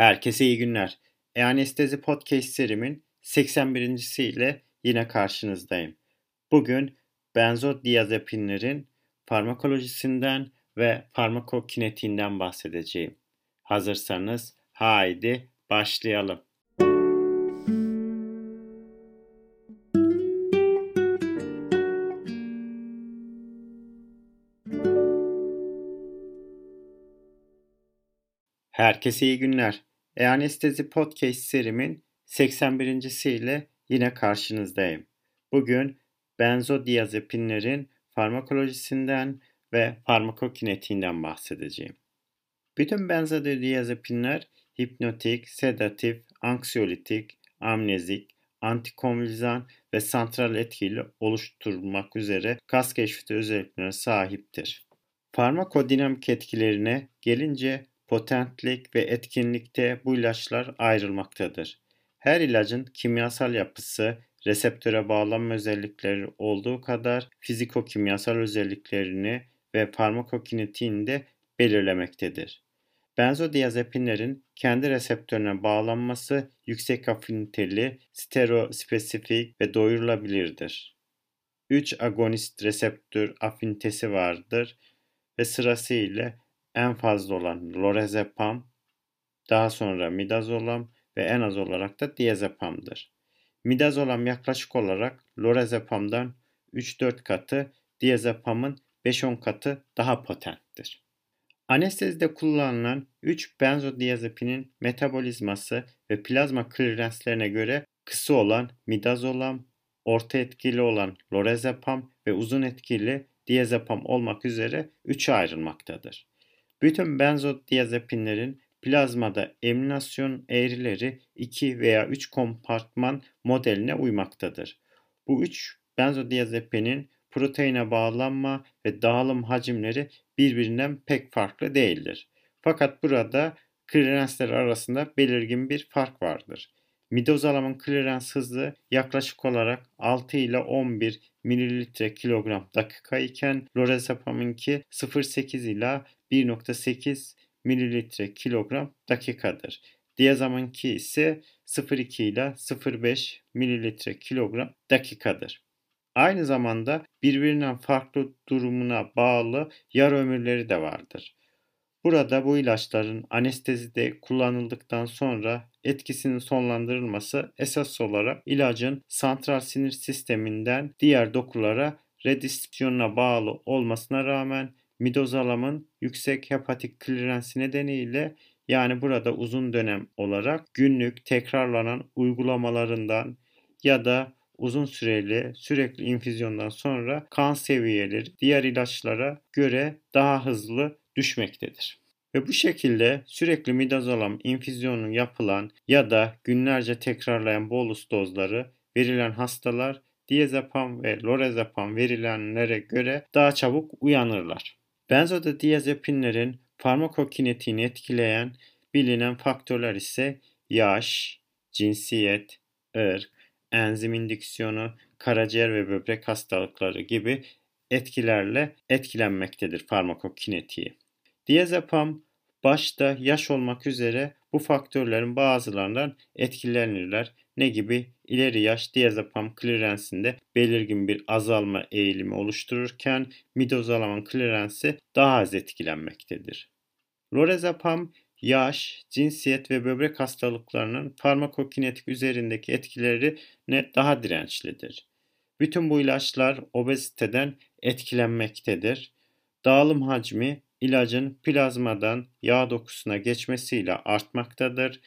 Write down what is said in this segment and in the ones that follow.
Herkese iyi günler. E-Anestezi Podcast serimin 81. ile yine karşınızdayım. Bugün benzodiazepinlerin farmakolojisinden ve farmakokinetiğinden bahsedeceğim. Hazırsanız haydi başlayalım. Herkese iyi günler. E-Anestezi Podcast serimin 81. ile yine karşınızdayım. Bugün benzodiazepinlerin farmakolojisinden ve farmakokinetiğinden bahsedeceğim. Bütün benzodiazepinler hipnotik, sedatif, anksiyolitik, amnezik, antikonvülzan ve santral etkili oluşturmak üzere kas keşfeti özelliklerine sahiptir. Farmakodinamik etkilerine gelince potentlik ve etkinlikte bu ilaçlar ayrılmaktadır. Her ilacın kimyasal yapısı, reseptöre bağlanma özellikleri olduğu kadar fizikokimyasal özelliklerini ve farmakokinetiğini de belirlemektedir. Benzodiazepinlerin kendi reseptörüne bağlanması yüksek afiniteli, stereospesifik ve doyurulabilirdir. 3 agonist reseptör afinitesi vardır ve sırasıyla en fazla olan lorazepam, daha sonra midazolam ve en az olarak da diazepamdır. Midazolam yaklaşık olarak lorazepamdan 3-4 katı, diazepamın 5-10 katı daha potenttir. Anestezide kullanılan 3 benzodiazepinin metabolizması ve plazma klirenslerine göre kısa olan midazolam, orta etkili olan lorazepam ve uzun etkili diazepam olmak üzere 3'e ayrılmaktadır. Bütün benzodiazepinlerin plazmada eminasyon eğrileri 2 veya 3 kompartman modeline uymaktadır. Bu 3 benzodiazepinin proteine bağlanma ve dağılım hacimleri birbirinden pek farklı değildir. Fakat burada klirensler arasında belirgin bir fark vardır. Midazolamın klirens hızı yaklaşık olarak 6 ile 11 mililitre kilogram dakika iken lorazepaminki 0.8 ila 1.8 mililitre kilogram dakikadır. Diazaminki ise 0.2 ile 0.5 mililitre kilogram dakikadır. Aynı zamanda birbirinden farklı durumuna bağlı yar ömürleri de vardır. Burada bu ilaçların anestezide kullanıldıktan sonra etkisinin sonlandırılması esas olarak ilacın santral sinir sisteminden diğer dokulara redistribusyonuna bağlı olmasına rağmen midozalamın yüksek hepatik klirensi nedeniyle yani burada uzun dönem olarak günlük tekrarlanan uygulamalarından ya da uzun süreli sürekli infüzyondan sonra kan seviyeleri diğer ilaçlara göre daha hızlı düşmektedir. Ve bu şekilde sürekli midazolam infüzyonu yapılan ya da günlerce tekrarlayan bolus dozları verilen hastalar diazepam ve lorazepam verilenlere göre daha çabuk uyanırlar. Benzodiazepinlerin farmakokinetiğini etkileyen bilinen faktörler ise yaş, cinsiyet, ırk, enzim indüksiyonu, karaciğer ve böbrek hastalıkları gibi etkilerle etkilenmektedir farmakokinetiği. Diazepam başta yaş olmak üzere bu faktörlerin bazılarından etkilenirler. Ne gibi? İleri yaş diazepam klirensinde belirgin bir azalma eğilimi oluştururken midozalaman klirensi daha az etkilenmektedir. Lorazepam yaş, cinsiyet ve böbrek hastalıklarının farmakokinetik üzerindeki etkileri ne daha dirençlidir. Bütün bu ilaçlar obeziteden etkilenmektedir. Dağılım hacmi ilacın plazmadan yağ dokusuna geçmesiyle artmaktadır.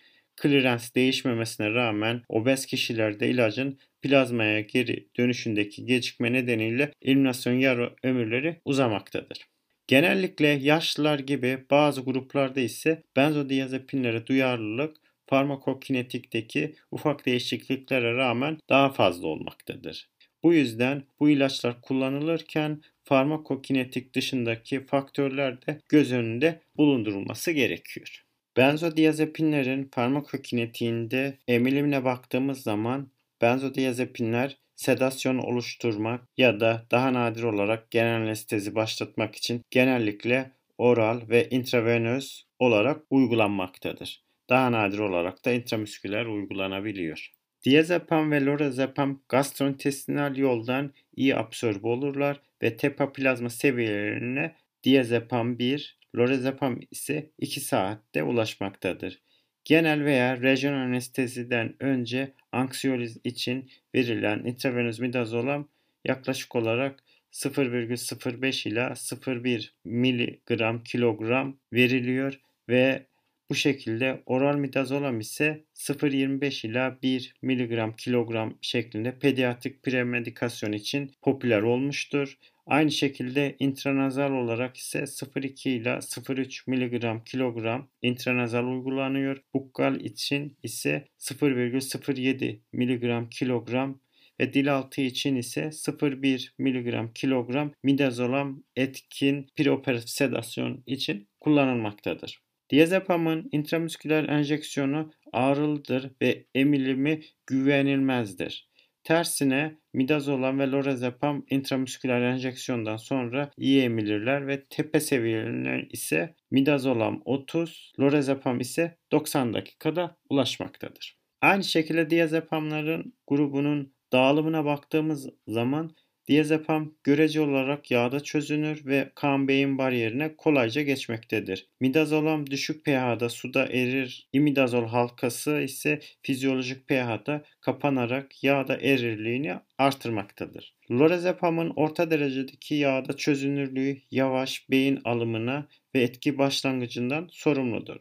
Klirens değişmemesine rağmen obez kişilerde ilacın plazmaya geri dönüşündeki gecikme nedeniyle eliminasyon yarı ömürleri uzamaktadır. Genellikle yaşlılar gibi bazı gruplarda ise benzodiazepinlere duyarlılık farmakokinetikteki ufak değişikliklere rağmen daha fazla olmaktadır. Bu yüzden bu ilaçlar kullanılırken farmakokinetik dışındaki faktörler de göz önünde bulundurulması gerekiyor. Benzodiazepinlerin farmakokinetiğinde emilimine baktığımız zaman benzodiazepinler sedasyon oluşturmak ya da daha nadir olarak genel anestezi başlatmak için genellikle oral ve intravenöz olarak uygulanmaktadır. daha nadir olarak da intramüsküler uygulanabiliyor. Diazepam ve lorazepam gastrointestinal yoldan iyi absorbe olurlar ve tepa plazma seviyelerine diazepam 1, lorazepam ise 2 saatte ulaşmaktadır. Genel veya rejyon anesteziden önce anksiyoliz için verilen intravenöz midazolam yaklaşık olarak 0,05 ila 0,1 mg kilogram veriliyor ve bu şekilde oral midazolam ise 0.25 ila 1 mg kilogram şeklinde pediatrik premedikasyon için popüler olmuştur. Aynı şekilde intranazal olarak ise 0.2 ila 0.3 mg kilogram intranazal uygulanıyor. Bukkal için ise 0,07 mg kilogram ve dil altı için ise 0,1 mg kilogram midazolam etkin preoperatif sedasyon için kullanılmaktadır. Diazepamın intramüsküler enjeksiyonu ağrılıdır ve emilimi güvenilmezdir. Tersine midazolam ve lorazepam intramüsküler enjeksiyondan sonra iyi emilirler ve tepe seviyelerine ise midazolam 30, lorazepam ise 90 dakikada ulaşmaktadır. Aynı şekilde diazepamların grubunun dağılımına baktığımız zaman Diazepam görece olarak yağda çözünür ve kan beyin bariyerine kolayca geçmektedir. Midazolam düşük pH'da suda erir. İmidazol halkası ise fizyolojik pH'da kapanarak yağda erirliğini artırmaktadır. Lorazepamın orta derecedeki yağda çözünürlüğü yavaş beyin alımına ve etki başlangıcından sorumludur.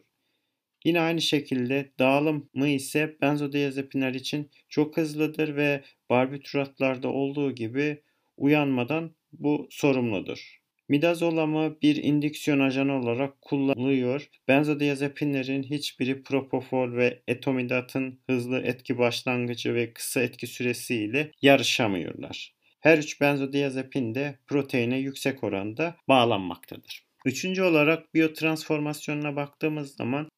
Yine aynı şekilde dağılımı ise benzodiazepinler için çok hızlıdır ve barbituratlarda olduğu gibi uyanmadan bu sorumludur. Midazolamı bir indüksiyon ajanı olarak kullanılıyor. Benzodiazepinlerin hiçbiri propofol ve etomidatın hızlı etki başlangıcı ve kısa etki süresiyle yarışamıyorlar. Her üç benzodiazepin de proteine yüksek oranda bağlanmaktadır. Üçüncü olarak biyotransformasyonuna baktığımız zaman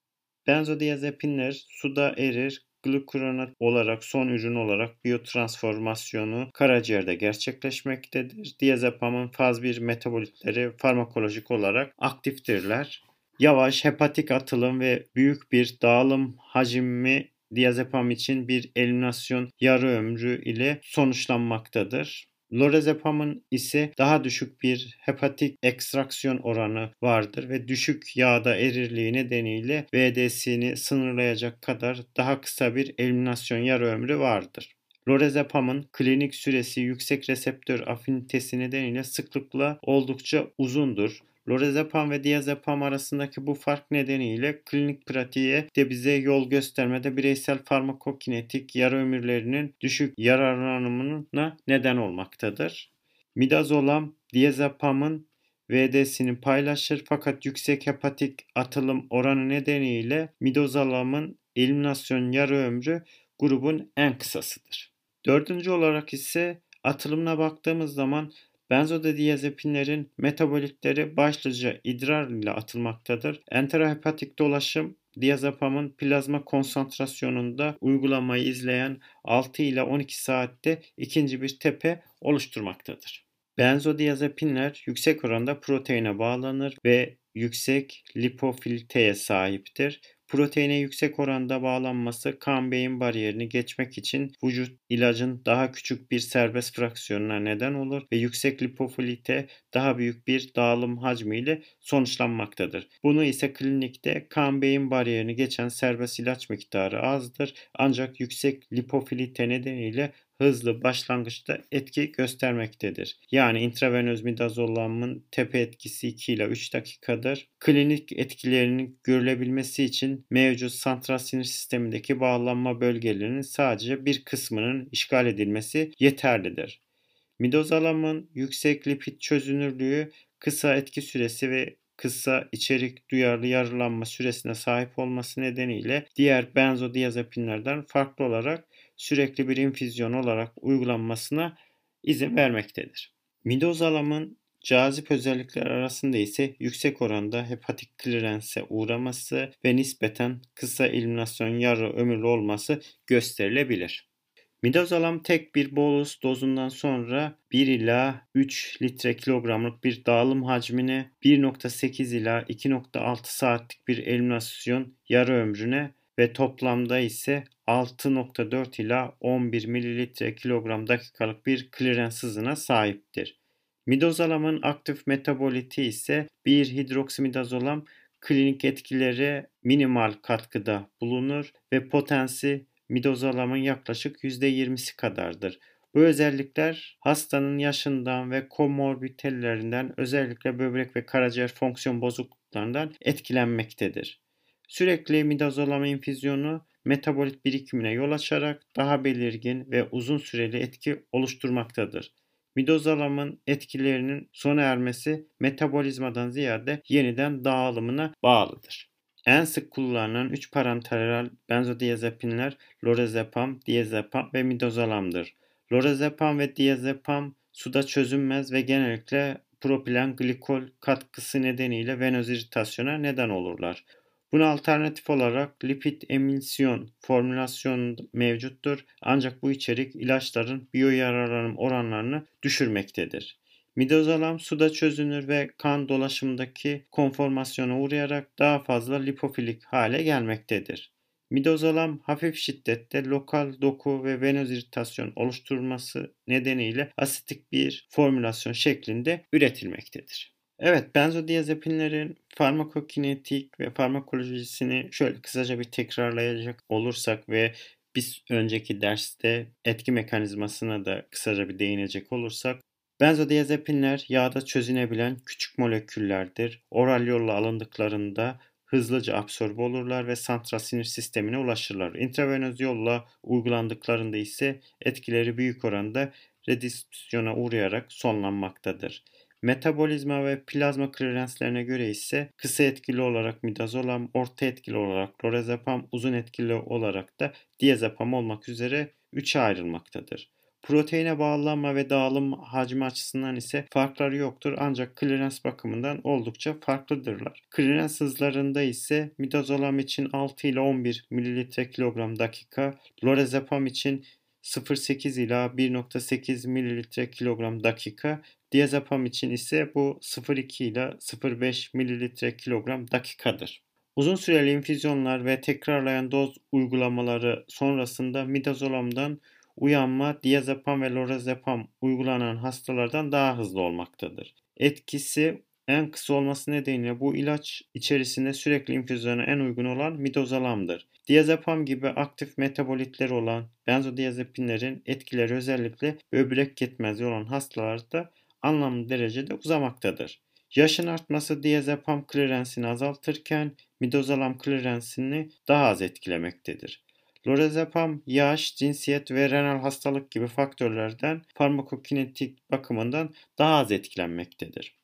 benzodiazepinler suda erir, glukuronat olarak son ürün olarak biyotransformasyonu karaciğerde gerçekleşmektedir. Diazepamın faz 1 metabolitleri farmakolojik olarak aktiftirler. Yavaş hepatik atılım ve büyük bir dağılım hacmi diazepam için bir eliminasyon yarı ömrü ile sonuçlanmaktadır. Lorazepamın ise daha düşük bir hepatik ekstraksiyon oranı vardır ve düşük yağda erirliği nedeniyle VDS'ini sınırlayacak kadar daha kısa bir eliminasyon yarı ömrü vardır. Lorazepamın klinik süresi yüksek reseptör afinitesi nedeniyle sıklıkla oldukça uzundur. Lorazepam ve diazepam arasındaki bu fark nedeniyle klinik pratiğe de bize yol göstermede bireysel farmakokinetik yarı ömürlerinin düşük yararlanımına neden olmaktadır. Midazolam diazepamın VD'sini paylaşır fakat yüksek hepatik atılım oranı nedeniyle midazolamın eliminasyon yarı ömrü grubun en kısasıdır. Dördüncü olarak ise atılımına baktığımız zaman Benzodiazepinlerin metabolitleri başlıca idrar ile atılmaktadır. Enterohepatik dolaşım diazepamın plazma konsantrasyonunda uygulamayı izleyen 6 ile 12 saatte ikinci bir tepe oluşturmaktadır. Benzodiazepinler yüksek oranda proteine bağlanır ve yüksek lipofiliteye sahiptir. Proteine yüksek oranda bağlanması kan beyin bariyerini geçmek için vücut ilacın daha küçük bir serbest fraksiyonuna neden olur ve yüksek lipofilite daha büyük bir dağılım hacmiyle sonuçlanmaktadır. Bunu ise klinikte kan beyin bariyerini geçen serbest ilaç miktarı azdır ancak yüksek lipofilite nedeniyle hızlı başlangıçta etki göstermektedir. Yani intravenöz midazolamın tepe etkisi 2 ile 3 dakikadır. Klinik etkilerinin görülebilmesi için mevcut santral sinir sistemindeki bağlanma bölgelerinin sadece bir kısmının işgal edilmesi yeterlidir. Midazolamın yüksek lipid çözünürlüğü, kısa etki süresi ve kısa içerik duyarlı yarılanma süresine sahip olması nedeniyle diğer benzodiazepinlerden farklı olarak sürekli bir infüzyon olarak uygulanmasına izin vermektedir. Midozalamın cazip özellikler arasında ise yüksek oranda hepatik klirense uğraması ve nispeten kısa eliminasyon yarı ömürlü olması gösterilebilir. Midazolam tek bir bolus dozundan sonra 1 ila 3 litre kilogramlık bir dağılım hacmine 1.8 ila 2.6 saatlik bir eliminasyon yarı ömrüne ve toplamda ise 6.4 ila 11 mililitre kilogram dakikalık bir klirens hızına sahiptir. Midazolamın aktif metaboliti ise 1 hidroksimidazolam klinik etkileri minimal katkıda bulunur ve potensi midazolamın yaklaşık %20'si kadardır. Bu özellikler hastanın yaşından ve komorbiditelerinden özellikle böbrek ve karaciğer fonksiyon bozukluklarından etkilenmektedir. Sürekli midazolam infüzyonu metabolit birikimine yol açarak daha belirgin ve uzun süreli etki oluşturmaktadır. Midazolamın etkilerinin sona ermesi metabolizmadan ziyade yeniden dağılımına bağlıdır. En sık kullanılan 3 parenteral benzodiazepinler lorazepam, diazepam ve midazolamdır. Lorazepam ve diazepam suda çözünmez ve genellikle propilen glikol katkısı nedeniyle venöz iritasyona neden olurlar. Buna alternatif olarak lipid emilsiyon formülasyonu mevcuttur ancak bu içerik ilaçların biyoyararlanım oranlarını düşürmektedir. Midazolam suda çözünür ve kan dolaşımındaki konformasyona uğrayarak daha fazla lipofilik hale gelmektedir. Midazolam hafif şiddette lokal doku ve venöz iritasyon oluşturması nedeniyle asitik bir formülasyon şeklinde üretilmektedir. Evet, benzodiazepinlerin farmakokinetik ve farmakolojisini şöyle kısaca bir tekrarlayacak olursak ve biz önceki derste etki mekanizmasına da kısaca bir değinecek olursak Benzodiazepinler yağda çözünebilen küçük moleküllerdir. Oral yolla alındıklarında hızlıca absorbe olurlar ve santral sinir sistemine ulaşırlar. İntravenöz yolla uygulandıklarında ise etkileri büyük oranda redistribüsyona uğrayarak sonlanmaktadır. Metabolizma ve plazma klirenslerine göre ise kısa etkili olarak midazolam, orta etkili olarak lorazepam, uzun etkili olarak da diazepam olmak üzere üçe ayrılmaktadır. Proteine bağlanma ve dağılım hacmi açısından ise farkları yoktur ancak klirens bakımından oldukça farklıdırlar. Klirens hızlarında ise midazolam için 6 ile 11 ml kilogram dakika, lorazepam için 0.8 ila 1.8 ml kilogram dakika, diazepam için ise bu 0.2 ila 0.5 ml kilogram dakikadır. Uzun süreli infüzyonlar ve tekrarlayan doz uygulamaları sonrasında midazolamdan uyanma diazepam ve lorazepam uygulanan hastalardan daha hızlı olmaktadır. Etkisi en kısa olması nedeniyle bu ilaç içerisinde sürekli infüzyona en uygun olan midazolamdır. Diazepam gibi aktif metabolitleri olan benzodiazepinlerin etkileri özellikle böbrek yetmezliği olan hastalarda anlamlı derecede uzamaktadır. Yaşın artması diazepam klirensini azaltırken midazolam klirensini daha az etkilemektedir. Lorazepam yaş, cinsiyet ve renal hastalık gibi faktörlerden farmakokinetik bakımından daha az etkilenmektedir.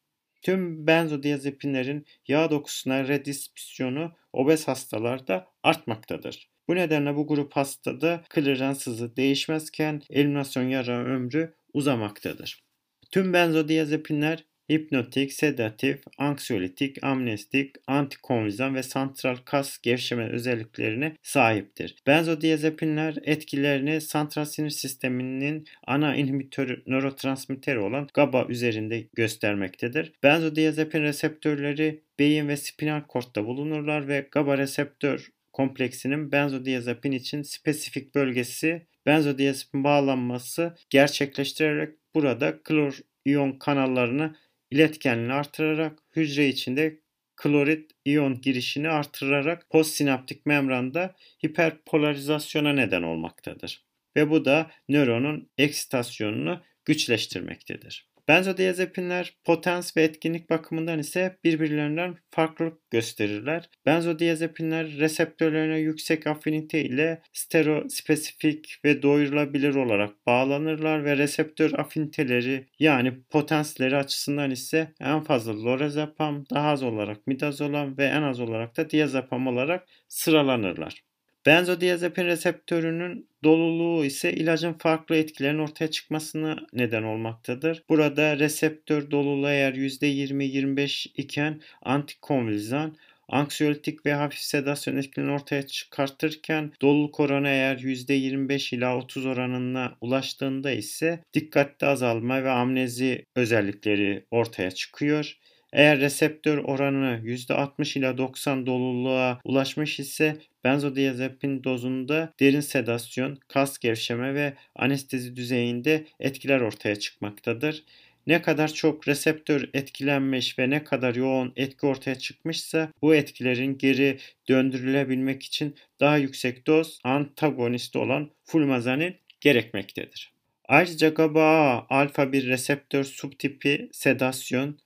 Tüm benzodiazepinlerin yağ dokusuna redistribüsyonu obez hastalarda artmaktadır. Bu nedenle bu grup hastada klirens hızı değişmezken eliminasyon yara ömrü uzamaktadır. Tüm benzodiazepinler hipnotik, sedatif, anksiyolitik, amnestik, antikonvizan ve santral kas gevşeme özelliklerine sahiptir. Benzodiazepinler etkilerini santral sinir sisteminin ana inhibitörü nörotransmitteri olan GABA üzerinde göstermektedir. Benzodiazepin reseptörleri beyin ve spinal kortta bulunurlar ve GABA reseptör kompleksinin benzodiazepin için spesifik bölgesi benzodiazepin bağlanması gerçekleştirerek burada klor iyon kanallarını iletkenliğini artırarak hücre içinde klorit iyon girişini artırarak postsinaptik membranda hiperpolarizasyona neden olmaktadır. Ve bu da nöronun eksitasyonunu güçleştirmektedir. Benzodiazepinler potans ve etkinlik bakımından ise birbirlerinden farklılık gösterirler. Benzodiazepinler reseptörlerine yüksek afinite ile stereospesifik ve doyurulabilir olarak bağlanırlar ve reseptör afiniteleri yani potansleri açısından ise en fazla lorazepam, daha az olarak midazolam ve en az olarak da diazepam olarak sıralanırlar. Benzodiazepin reseptörünün doluluğu ise ilacın farklı etkilerin ortaya çıkmasına neden olmaktadır. Burada reseptör doluluğu eğer %20-25 iken antikonvulzan anksiyolitik ve hafif sedasyon etkilerini ortaya çıkartırken doluluk oranı eğer %25 ila 30 oranına ulaştığında ise dikkatte azalma ve amnezi özellikleri ortaya çıkıyor. Eğer reseptör oranı %60 ila 90 doluluğa ulaşmış ise benzodiazepin dozunda derin sedasyon, kas gevşeme ve anestezi düzeyinde etkiler ortaya çıkmaktadır. Ne kadar çok reseptör etkilenmiş ve ne kadar yoğun etki ortaya çıkmışsa bu etkilerin geri döndürülebilmek için daha yüksek doz antagonist olan fulmazanil gerekmektedir. Ayrıca GABA alfa 1 reseptör subtipi sedasyon,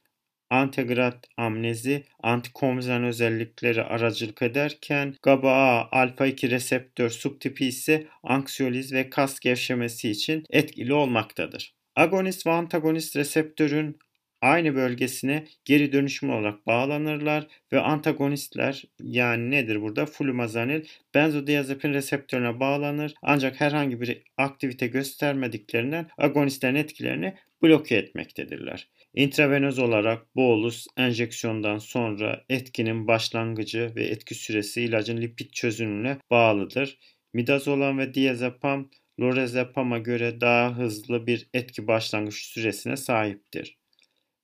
antegrat amnezi, antikonvizan özellikleri aracılık ederken GABA alfa 2 reseptör subtipi ise anksiyoliz ve kas gevşemesi için etkili olmaktadır. Agonist ve antagonist reseptörün aynı bölgesine geri dönüşüm olarak bağlanırlar ve antagonistler yani nedir burada? Flumazanil benzodiazepin reseptörüne bağlanır ancak herhangi bir aktivite göstermediklerinden agonistlerin etkilerini bloke etmektedirler. İntravenöz olarak bolus enjeksiyondan sonra etkinin başlangıcı ve etki süresi ilacın lipid çözünümüne bağlıdır. Midazolam ve diazepam lorazepama göre daha hızlı bir etki başlangıç süresine sahiptir.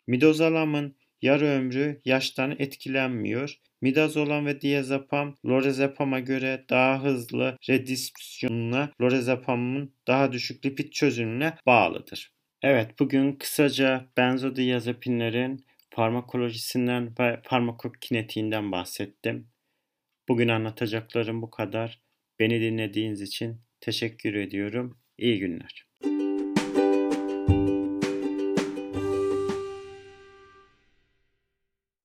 Midazolamın yarı ömrü yaştan etkilenmiyor. Midazolam ve diazepam lorazepama göre daha hızlı redistribüsyonuna lorazepamın daha düşük lipid çözünümüne bağlıdır. Evet bugün kısaca benzodiazepinlerin farmakolojisinden ve farmakokinetiğinden bahsettim. Bugün anlatacaklarım bu kadar. Beni dinlediğiniz için teşekkür ediyorum. İyi günler.